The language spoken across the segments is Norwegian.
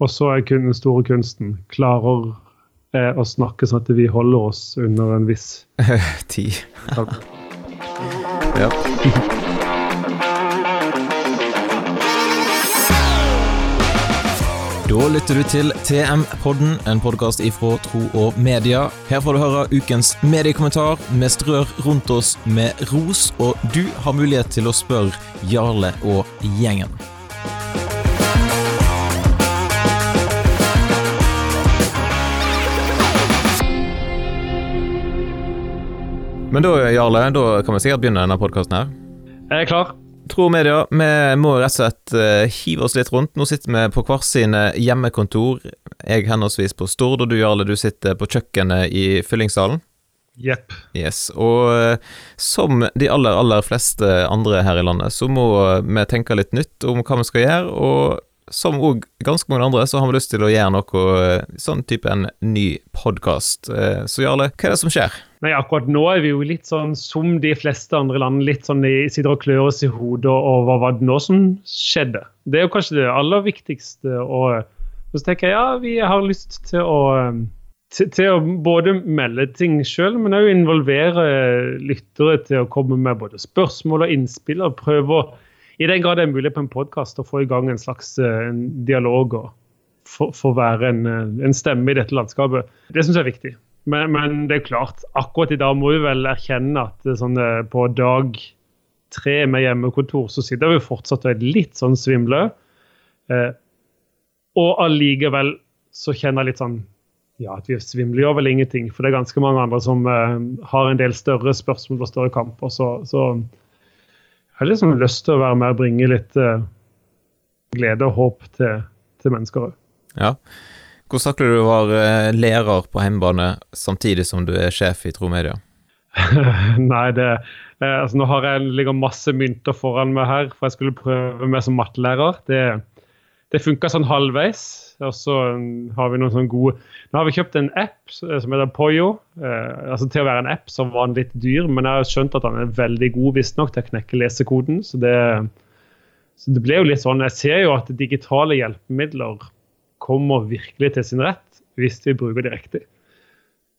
Og så er kun den store kunsten. Klarer eh, å snakke sånn at vi holder oss under en viss Tid. ja. Da lytter du til TM-podden, en podkast ifra Tro og Media. Her får du høre ukens mediekommentar. Vi strør rundt oss med ros, og du har mulighet til å spørre Jarle og gjengen. Men da, Jarle, da kan vi sikkert begynne denne podkasten her. Jeg er klar. Tro media, vi må rett og slett uh, hive oss litt rundt. Nå sitter vi på hver sine hjemmekontor. Jeg henholdsvis på Stord, og du Jarle, du sitter på kjøkkenet i fyllingssalen. Jepp. Yes, og uh, som de aller, aller fleste andre her i landet, så må vi tenke litt nytt om hva vi skal gjøre, og som òg ganske mange andre, så har vi lyst til å gjøre noe uh, sånn type en ny podkast. så Jarle, hva er det som skjer? Nei, akkurat nå er vi jo litt sånn som de fleste andre land. Litt sånn de sitter og klør oss i hodet over hva det nå som skjedde? Det er jo kanskje det aller viktigste. Og så tenker jeg ja, vi har lyst til å til, til å både melde ting sjøl, men òg involvere lyttere til å komme med både spørsmål og innspill. Og prøve å, i den grad det er mulig på en podkast, å få i gang en slags en dialog og få være en, en stemme i dette landskapet. Det syns jeg er viktig. Men, men, det er klart, akkurat i dag må vi vel erkjenne at sånn, eh, på dag tre med hjemmekontor så sitter vi fortsatt og er litt sånn svimle. Eh, og allikevel så kjenner jeg litt sånn ja, at vi svimler vel ingenting. For det er ganske mange andre som eh, har en del større spørsmål og større kamper. Så, så har liksom lyst til å være med og bringe litt uh, glede og håp til, til mennesker òg. Ja. Hvordan takler du å være eh, lærer på hjemmebane samtidig som du er sjef i Tro Media? Nei, det eh, altså Nå har jeg ligger masse mynter foran meg her, for jeg skulle prøve meg som mattelærer. Det, det funka sånn halvveis. Og så har vi noen sånne gode Nå har vi kjøpt en app som heter Poyo. Eh, altså Til å være en app så var den litt dyr, men jeg har skjønt at den er veldig god visstnok til å knekke lesekoden. Så det, så det ble jo litt sånn Jeg ser jo at digitale hjelpemidler kommer virkelig til sin rett hvis vi bruker de riktig.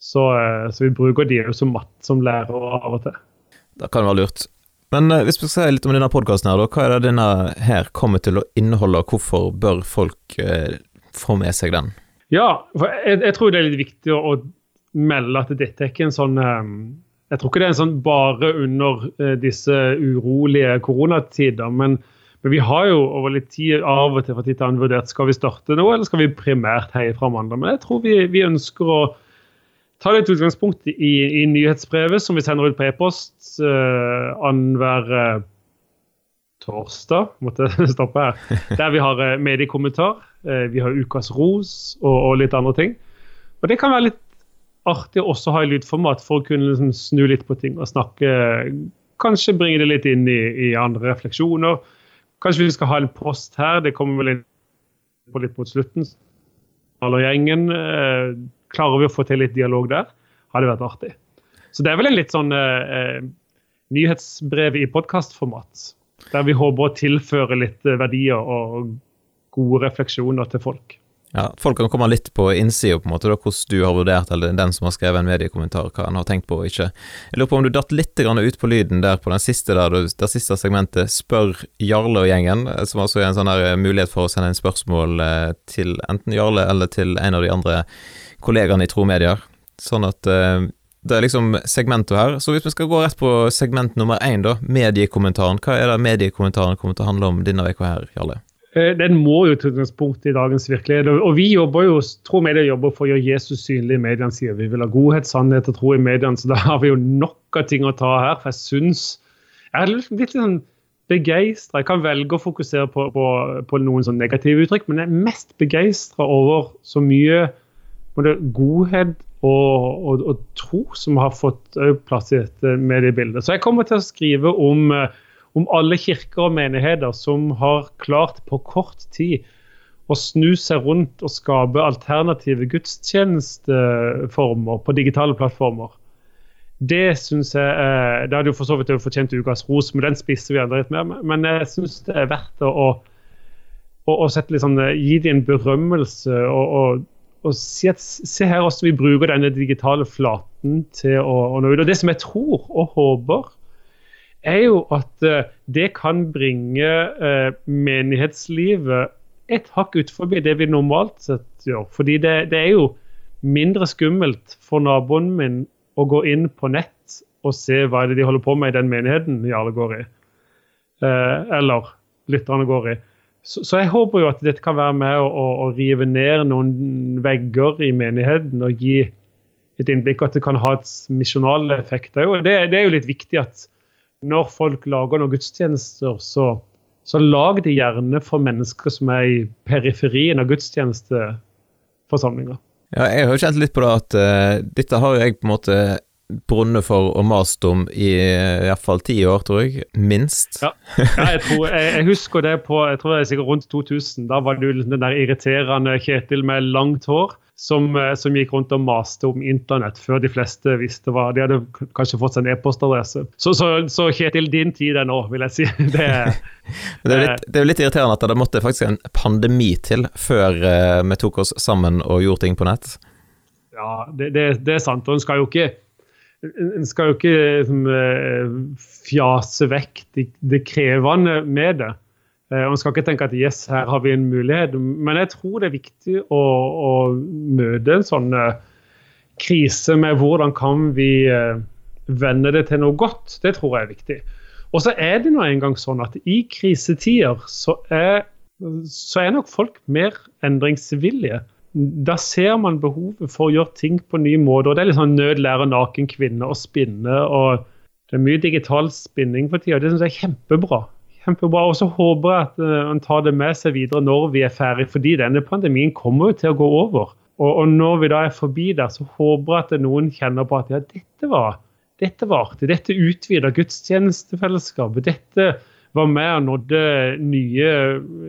Så, eh, så, vi bruker de jo som matt som lærer av og til. Da kan det være lurt. Men eh, hvis vi skal si litt om denne podkasten her, da. Hva er det denne her kommer til å inneholde, og hvorfor bør folk eh, få med seg den? Ja, for jeg, jeg, tror det er litt viktig å, melde at dette er ikke en sånn eh, Jeg tror ikke det er en sånn bare under eh, disse urolige koronatider. men men vi har jo over litt tid av og til fra tid til annen vurdert skal vi starte nå, eller skal vi primært heie fram andre. Men jeg tror vi, vi ønsker å ta litt utgangspunkt i, i nyhetsbrevet som vi sender ut på e-post uh, annenhver uh, torsdag, måtte stoppe her. Der vi har uh, mediekommentar, uh, vi har Ukas ros og, og, litt andre ting. Og det kan være litt artig å også ha i lydformat for å kunne liksom, snu litt på ting og snakke. Kanskje bringe det litt inn i, i andre refleksjoner Kanskje vi skal ha en post her. Det kommer vel inn på litt mot slutten. Gjengen, eh, klarer vi å få til litt dialog der? Hadde vært artig. Så det er vel en litt sånn eh, eh nyhetsbrev i podkastformat. Der vi håper å tilføre litt eh, verdier og gode refleksjoner til folk. Ja, Folk kan komme litt på innsida, på en måte, da, hvordan du har vurdert, eller den som har skrevet en mediekommentar, hva han har tenkt på og ikke. Jeg lurer på om du datt litt ut på lyden der på den siste der, det siste segmentet, Spør Jarle og gjengen, som altså er en sånn eh, mulighet for å sende inn spørsmål eh, til enten Jarle eller til en av de andre kollegaene i Tro Medier. Sånn at uh, det er liksom segmentet her. Så hvis vi skal gå rett på segment nummer én, da, mediekommentaren. Hva er det mediekommentaren kommer til å handle om denne uka her, Jarle? Eh, den må jo til utgangspunkt i dagens virkelighet. Og vi jobber jo, tror media jobber for å gjøre Jesus synlig i mediene. sier Vi vil ha godhet, sannhet og tro i mediene. Så da har vi jo nok av ting å ta her. For jeg syns Jeg er litt sånn begeistra. Jeg kan velge å fokusere på, på, på noen sånn negative uttrykk, men jeg er mest begeistra over så mye både godhet og, og, og, tro som har fått plass i dette mediebildet. Så jeg kommer til å skrive om uh, om alle kirker og menigheter som har klart på kort tid å snu seg rundt og skape alternative gudstjenesteformer på digitale plattformer. Det syns jeg eh, Det hadde jo for så vidt fortjent ukas ros, men den spisser vi enda litt mer. Men jeg syns det er verdt å og, og sånn, gi dem en berømmelse og, og, og, si at se her hvordan vi bruker denne digitale flaten til å, å nå ut. Og det som jeg tror og håper, er jo at uh, det kan bringe uh, menighetslivet et hakk utenfor det vi normalt sett gjør. Fordi det, det, er jo mindre skummelt for naboen min å gå inn på nett og se hva det de holder på med i den menigheten Jarle går i. Uh, eller lytterne går i. Så, så, jeg håper jo at dette kan være med å, å, å, rive ned noen vegger i menigheten og gi et innblikk, at det kan ha et misjonale effekt. Det, det er jo litt viktig at når folk lager noen gudstjenester, så, så lag det gjerne for mennesker som er i periferien av gudstjenesteforsamlinger. Ja, jeg har jo kjent litt på det at uh, dette har jeg på en måte brunnet for og mast om i hvert iallfall ti år, tror jeg. Minst. Ja, ja jeg, tror, jeg, jeg, husker det på jeg tror det er sikkert rundt 2000. Da var det den der irriterende Kjetil med langt hår som, eh, som, gikk rundt og maste om internett før de fleste visste hva De hadde kanskje fått seg en e-postadresse. Så, så, så, Kjetil, din tid er nå, vil jeg si. Det, det, er litt, det er litt irriterende at det måtte faktisk en pandemi til før uh, vi tok oss sammen og gjorde ting på nett. Ja, det, det er sant. Og en skal jo ikke en skal jo ikke liksom, fjase vekk det, krevende med det. Eh, man skal ikke tenke at yes, her har vi en mulighet, men jeg tror det er viktig å, å møte en sånn eh, krise med hvordan kan vi eh, vende det til noe godt. Det tror jeg er viktig. Og så er det nå engang sånn at i krisetider så er, så er nok folk mer endringsvillige. Da ser man behovet for å gjøre ting på nye måter. og Det er litt sånn nød lærer naken kvinne å spinne. og Det er mye digital spinning for tida. Det syns jeg er kjempebra kjempebra. Og så håper jeg at han eh, tar det med seg videre når vi er ferdig, fordi denne pandemien kommer jo til å gå over. Og, og når vi da er forbi der, så håper jeg at noen kjenner på at ja, dette var dette var artig. Dette utvida gudstjenestefellesskapet. Dette var med og nådde nye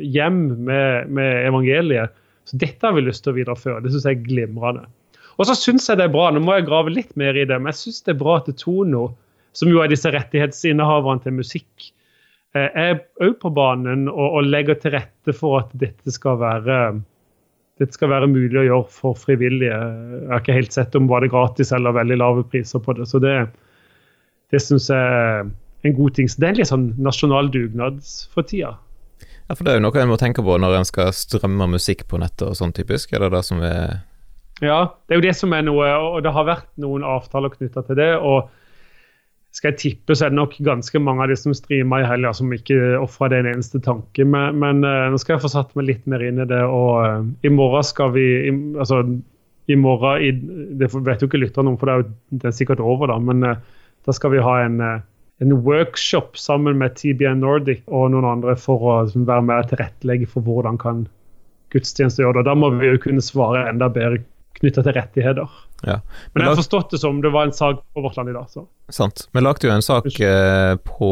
hjem med, med, evangeliet. Så dette har vi lyst til å videreføre. Det syns jeg er glimrende. Og så syns jeg det er bra, nå må jeg grave litt mer i det, men jeg syns det er bra at Tono, som jo er disse rettighetsinnehaverne til musikk, Eh, er òg på banen og, og, legger til rette for at dette skal være dette skal være mulig å gjøre for frivillige. Jeg har ikke helt sett om var det gratis eller veldig lave priser på det. Så det, det syns jeg er en god ting. Så det er en litt sånn nasjonal dugnad for tida. Ja, for det er jo noe en må tenke på når en skal strømme musikk på nettet og sånn typisk. Er det det som er Ja, det er jo det som er noe, og det har vært noen avtaler knytta til det. og skal jeg tippe, så er det nok ganske mange av de som streamer i helga, som ikke ofrer det en eneste tanke. Men, men uh, nå skal jeg få satt meg litt mer inn i det. Og uh, i morgen skal vi i, Altså, i morgen i, Det vet jo ikke lytterne om, for det er, jo, det er sikkert over, da. Men uh, da skal vi ha en, en workshop sammen med TBN Nordic og noen andre for å liksom, være med og tilrettelegge for hvordan kan gudstjeneste gjøre det. Da må vi jo kunne svare enda bedre knytta til rettigheter. Ja. Men, Men jeg har forstått det som det var en sak på Vårt Land i dag. Så. Sant. Vi lagde jo en sak eh, på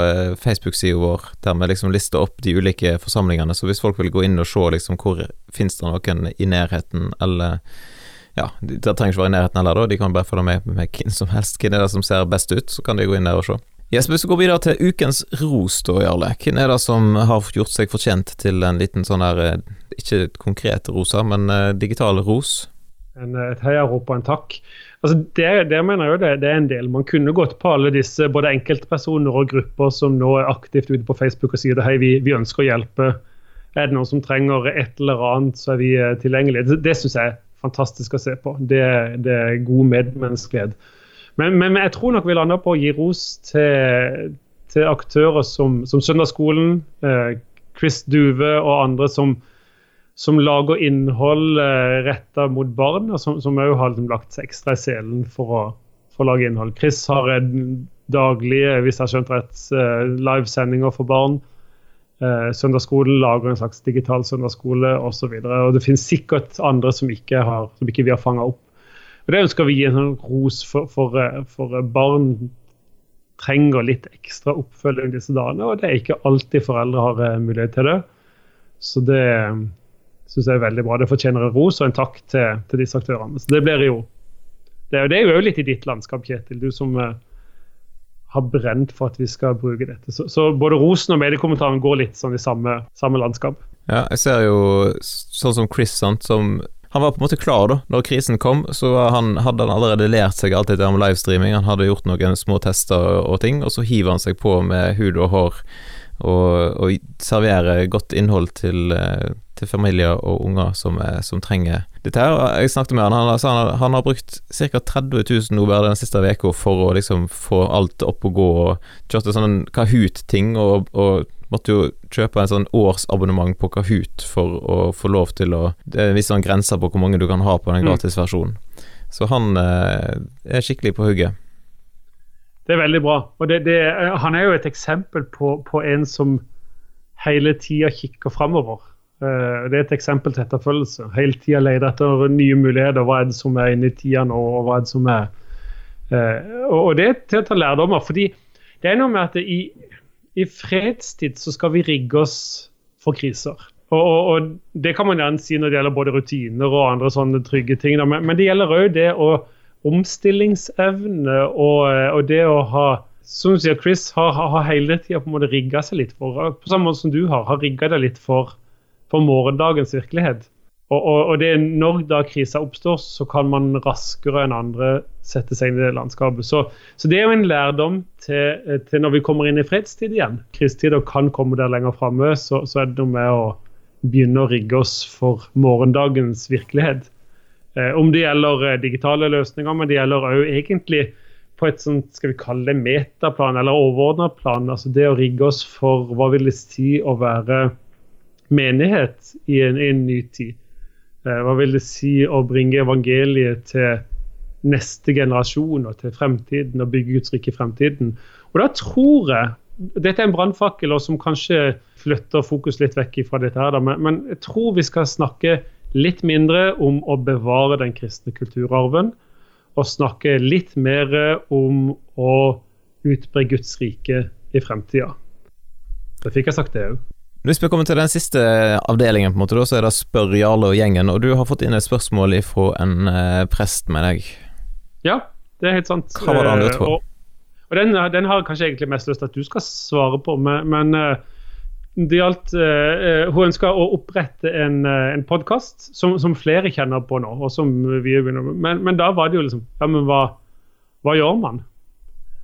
eh, Facebook-sida vår der vi liksom lista opp de ulike forsamlingene, så hvis folk vil gå inn og se liksom hvor finnes det noen i nærheten, eller ja, det trenger ikke være i nærheten heller, da, de kan bare følge med med hvem som helst. Hvem er det som ser best ut, så kan de gå inn der og se. Hvis vi går videre til ukens ros, da, Jarle. Hvem er det som har gjort seg fortjent til en liten sånn her eh, Ikke konkret rosa, men uh, digital ros? En, eh, et heiarop og en takk. Altså det, det mener jeg jo det, det, er en del. Man kunne gått på alle disse både enkeltpersoner og grupper som nå er aktivt ute på Facebook og sier det, hei, vi, vi ønsker å hjelpe. Er det noen som trenger et eller annet, så er vi tilgjengelige. Det, det syns jeg fantastisk å se på. Det, det er god medmenneskelighet. Men, men, jeg tror nok vi lander på å gi ros til, til aktører som, som Søndagsskolen, eh, Chris Duve og andre som, som lager innhold eh, retta mot barn, og som òg har liksom, lagt seg ekstra i selen for å, for å lage innhold. Chris har daglige, hvis jeg har skjønt rett, eh, livesendinger for barn. Eh, søndagsskolen lager en slags digital søndagsskole osv. Det finnes sikkert andre som ikke, har, som ikke vi har fanga opp. Og Det ønsker vi gi en sånn ros for, for, eh, for, eh, barn trenger litt ekstra oppfølging disse dagene, og det er ikke alltid foreldre har eh, mulighet til det. Så det syns jeg er veldig bra. Det fortjener en ros og en takk til, til disse aktørene. Så Det blir jo det det er jo litt i ditt landskap, Kjetil. Du som uh, har brent for at vi skal bruke dette. Så, så både rosen og mediekommentaren går litt sånn i samme, samme landskap. Ja, jeg ser jo sånn som Chris, sant, som han var på en måte klar da Når krisen kom, så han, hadde han allerede lært seg alt dette om livestreaming. Han hadde gjort noen små tester og ting, og så hiver han seg på med hud og hår og, og serverer godt innhold til, eh, til familier og unger som, som, trenger dette her. Jeg snakket med han, han, altså, han, han har brukt ca. 30 000 nå bare den siste uka for å liksom få alt opp og gå, og kjørte sånn Kahoot-ting og, og måtte jo kjøpe en sånn årsabonnement på Kahoot for å få lov til å Det er visse grenser på hvor mange du kan ha på den mm. gratisversjonen. Så han eh, er skikkelig på hugget. Det er veldig bra. Og det, det, han er jo et eksempel på, på en som hele tida kikker framover. Uh, det er et eksempel til etterfølgelse. Hele tida lete etter nye muligheter. Hva er det som er inne i tida nå, og hva er det som er uh, Og det er til å ta lærdommer. fordi det er noe med at i, i fredstid så skal vi rigge oss for kriser. Og, og, og, Det kan man gjerne si når det gjelder både rutiner og andre sånne trygge ting. Men, men, det gjelder òg det å omstillingsevne og, og, det å ha som du sier, Chris har, har hele tida rigga seg litt for, på samme måte som du har, har rigga deg litt for, for morgendagens virkelighet. Og, og, og, det når da krisa oppstår, så kan man raskere enn andre sette seg inn i det landskapet. Så, så det er jo en lærdom til, til, når vi kommer inn i fredstid igjen. Krisetider kan komme der lenger framme, så, så, er det noe med å begynne å rigge oss for morgendagens virkelighet. Eh, om det gjelder eh, digitale løsninger, men det gjelder òg egentlig på et sånt, skal vi kalle det metaplan eller overordna plan. altså Det å rigge oss for hva vil det si å være menighet i en, en ny tid. Eh, hva vil det si å bringe evangeliet til neste generasjon og til fremtiden og bygge Guds rike i fremtiden? Og da tror jeg Dette er en brannfakkel som kanskje flytter fokus litt vekk fra dette, her, men, jeg tror vi skal snakke litt mindre om å bevare den kristne kulturarven, og snakke litt mer om å utbre Guds rike i fremtida. Da fikk jeg sagt det òg. Hvis vi kommer til den siste avdelingen, på en måte, så er det Spør Jarle og gjengen. Og du har fått inn et spørsmål fra en eh, prest med deg. Ja, det er helt sant. Hva var det han lurte på? Og, og den, den, har kanskje egentlig mest lyst til at du skal svare på, men, men det gjaldt Hun ønska å opprette en, en podkast som, som, flere kjenner på nå, og som vi begynner med. Men, men da var det jo liksom Ja, men hva, hva gjør man?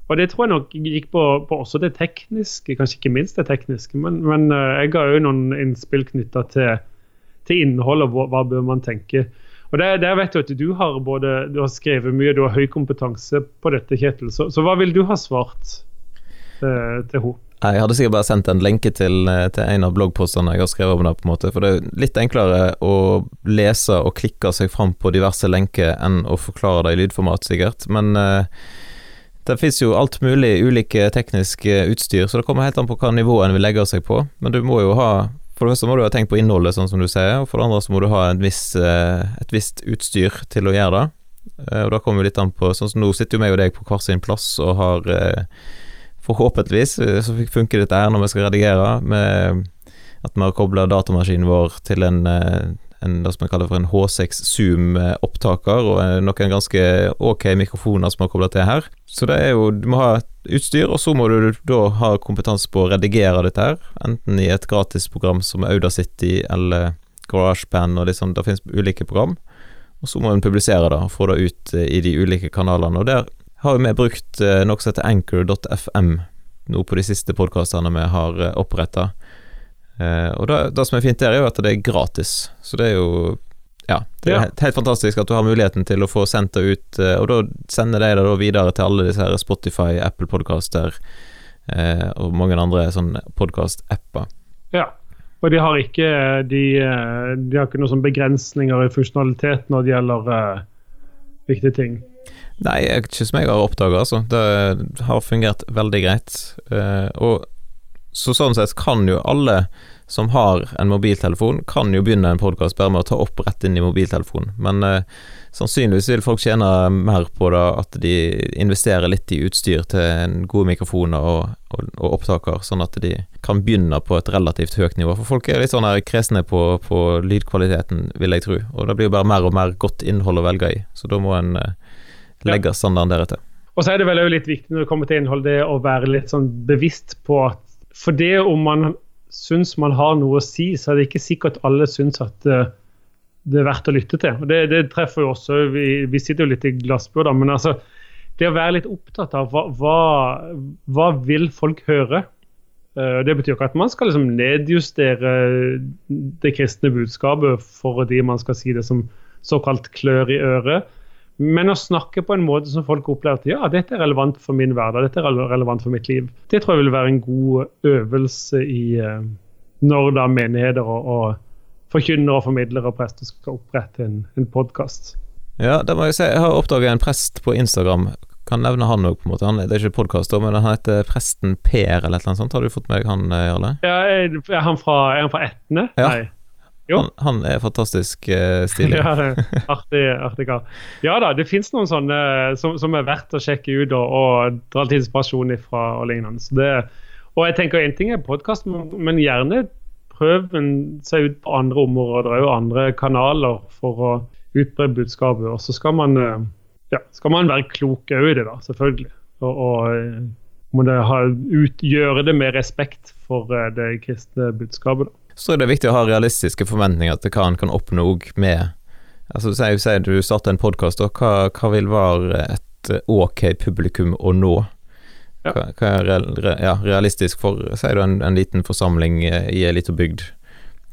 Og det tror jeg nok gikk på, på, også det tekniske, kanskje ikke minst det tekniske. Men, men uh, jeg ga òg noen innspill knytta til, til og hva, hva, bør man tenke. Og der, der, vet du at du har både du har skrevet mye, du har høy kompetanse på dette, Kjetil. Så, så hva vil du ha svart eh, til henne? Jeg hadde sikkert bare sendt en lenke til, eh, til, en av bloggpostene jeg har skrevet om det. på en måte, For det er litt enklere å lese og klikke seg fram på diverse lenker enn å forklare det i lydformat, sikkert. Men uh, det fins jo alt mulig ulike tekniske utstyr, så det kommer helt an på hva nivå en vil legge seg på. Men du må jo ha For det første må du ha tenkt på innholdet, sånn som du sier, og for det andre så må du ha viss, eh, et visst utstyr til å gjøre det. Eh, og da kommer vi litt an på Sånn som nå sitter jo meg og deg på hver sin plass og har eh, Forhåpentligvis så funker dette her når vi skal redigere, med at vi har kobla datamaskinen vår til en en, det som jeg kaller for en H6 Zoom-opptaker, og noen ganske ok mikrofoner som er kobla til her. Så det er jo Du må ha utstyr, og så må du da ha kompetanse på å redigere dette her, enten i et gratisprogram som Audacity eller GarageBand og liksom, det finnes ulike program. Og så må en publisere det og få det ut eh, i de ulike kanalene. Og der har vi brukt eh, noe som heter anchor.fm nå på de siste podkastene vi har eh, oppretta. Eh, og det, det, som er fint der, er jo at det er gratis. Så det er jo ja, det er ja. Helt, helt, fantastisk at du har muligheten til å få sendt det ut, eh, og da sender de det da videre til alle disse her Spotify, Apple Podcaster eh, og mange andre sånne podkast-apper. Ja, og de har ikke de, de har ikke noen sånn begrensninger i funksjonalitet når det gjelder uh, viktige ting. Nei, ikke som jeg har oppdaga, altså. Det har fungert veldig greit. Uh, og så sånn sett kan jo alle som har en mobiltelefon, kan jo begynne en podkast bare med å ta opp rett inn i mobiltelefonen. Men eh, sannsynligvis vil folk tjene mer på da, at de investerer litt i utstyr til gode mikrofoner og, og, og, opptaker, sånn at de kan begynne på et relativt høyt nivå. For folk er litt sånn her kresne på, på lydkvaliteten, vil jeg tro. Og det blir jo bare mer og mer godt innhold å velge i, så da må en eh, legge standarden deretter. Og så er det vel òg litt viktig når det kommer til innhold, det å være litt sånn bevisst på at for det om man syns man har noe å si, så er det ikke sikkert alle syns at uh, det er verdt å lytte til. Og Det, det treffer jo også Vi, vi sitter jo litt i glassbua, men altså, det å være litt opptatt av hva, hva, hva vil folk høre? Uh, det betyr ikke at man skal liksom nedjustere det kristne budskapet for de man skal si det som såkalt klør i øret. Men å snakke på en måte som folk opplever at ja, dette er relevant for min hverdag, dette er relevant for mitt liv. Det tror jeg vil være en god øvelse i uh, når da menigheter og, og forkynnere og formidlere og prester skal opprette en, en podkast. Ja, det må jeg si. Jeg har oppdaga en prest på Instagram. Kan nevne han òg, på en måte. Han, det er ikke podkast, men han heter Presten Per eller et eller annet sånt. Har du fått med deg han, Jarle? Ja, er han fra, er han fra Etne? Ja. Nei. Han, han, er fantastisk uh, stilig. ja, artig, artig kar. Ja da, det fins noen sånne som, som, er verdt å sjekke ut og, og dra litt inspirasjon ifra og lignende. Det, og jeg tenker en ting er podkast, men, men, gjerne prøv seg ut på andre områder og andre kanaler for å utbre budskapet. Og så skal man, uh, ja, skal man være klok òg i det, da, selvfølgelig. Og, og må det ha, ut, gjøre det med respekt for det kristne budskapet. da så tror jeg det er viktig å ha realistiske forventninger til hva en kan oppnå med Altså Si, si du starter en podkast, hva, hva, vil være et ok publikum å nå? Hva, hva er real, ja, realistisk for Sier du en, en, liten forsamling i ei lita bygd?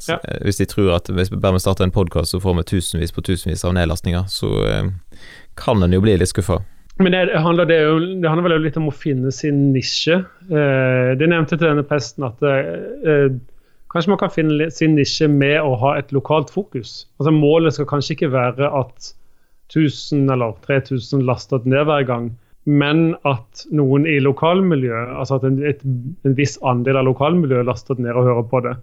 Ja. Hvis de tror at hvis vi bare starter en podkast, så får vi tusenvis på tusenvis av nedlastninger, så eh, kan en jo bli litt skuffa. Men det handler, det, jo, det handler, vel litt om å finne sin nisje. Eh, det nevnte til denne presten at eh, Kanskje man kan finne sin nisje med å ha et lokalt fokus. Altså Målet skal kanskje ikke være at 1000 eller 3000 lastet ned hver gang, men at noen i lokalmiljøet, altså at en, et, en viss andel av lokalmiljøet lastet ned og hører på det.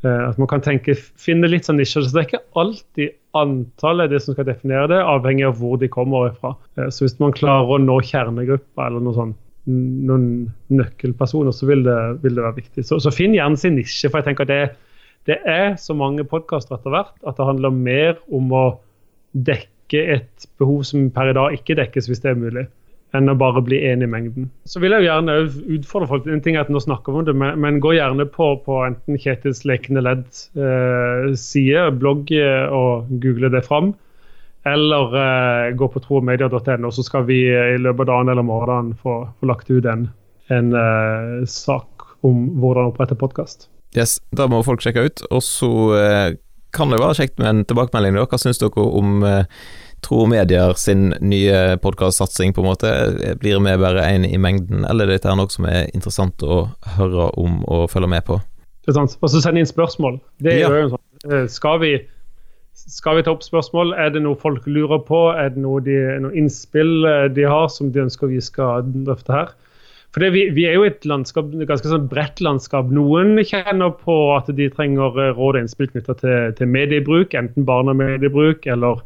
Uh, at man kan tenke, finne litt sånn nisjer. Så det er ikke alltid antallet det som skal definere det, avhengig av hvor de kommer fra. Uh, så hvis man klarer å nå kjernegruppa eller noe sånt, noen nøkkelpersoner, så vil det, vil det være viktig. Så, så, finn gjerne sin nisje. for jeg tenker det, det er så mange podkaster etter hvert at det handler mer om å dekke et behov som per i dag ikke dekkes, hvis det er mulig, enn å bare bli enig i mengden. Så vil jeg jo gjerne utfordre folk. En ting er at nå snakker vi om det, men, men gå gjerne på, på enten Kjetils Lekende Ledd eh, blogg og google det fram. Eller uh, gå på tromedia.no, så skal vi uh, i løpet av dagen eller morgenen få, få lagt ut en, en uh, sak om hvordan opprette podkast. Yes, da må folk sjekke ut. Og så kan det være kjekt med en tilbakemelding. Da. Hva syns dere om Tro Medier sin nye podkastsatsing, på en måte? Blir vi bare én i mengden, eller er dette noe som er interessant å høre om og følge med på? Det er sant. Og så sende inn spørsmål. Det er ja. jo sånn. Skal vi skal vi ta opp spørsmål? Er det noe folk lurer på? Er det noe, de, noe innspill eh, de har som de ønsker vi skal drøfte her? For vi, vi, er jo et landskap, ganske sånn bredt landskap. Noen kjenner på at de trenger eh, råd og innspill knytta til, til, mediebruk, enten barnemediebruk eller,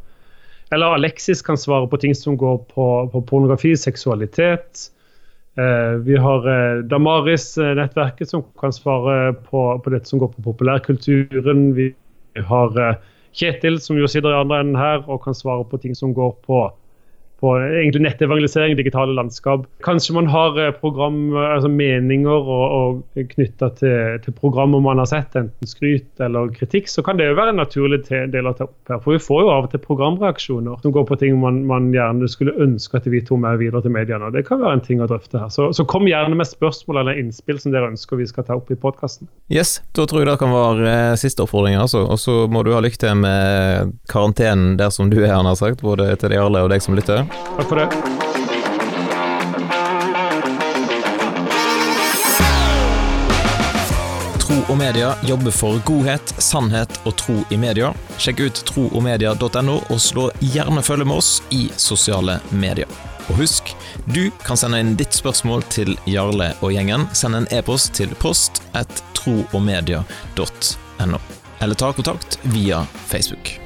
eller Alexis kan svare på ting som går på, på pornografi, seksualitet. Eh, vi har eh, Damaris-nettverket som kan svare på, på dette som går på populærkulturen. Vi har eh, Kjetil, som jo sitter i andre enden her og kan svare på ting som går på på egentlig nettevangelisering, digitale landskap. Kanskje man har eh, program, altså meninger og, og knytta til, til, programmer man har sett, enten skryt eller kritikk, så kan det jo være en naturlig del å ta opp her. For vi får jo av og til programreaksjoner som går på ting man, man gjerne skulle ønske at vi tok med videre til mediene. og Det kan være en ting å drøfte her. Så, så kom gjerne med spørsmål eller innspill som dere ønsker vi skal ta opp i podkasten. Yes, da tror jeg det kan være eh, siste oppfordring, altså. Og så må du ha lykke til med karantenen der som du er, han har sagt, både til de alle og deg som lytter. Takk for det. Tro og Media jobber for godhet, sannhet og tro i media. Sjekk ut troogmedia.no, og slå gjerne følge med oss i sosiale medier. Og husk, du kan sende inn ditt spørsmål til Jarle og gjengen. Send en e-post til post at troogmedia.no, Eller ta kontakt via Facebook.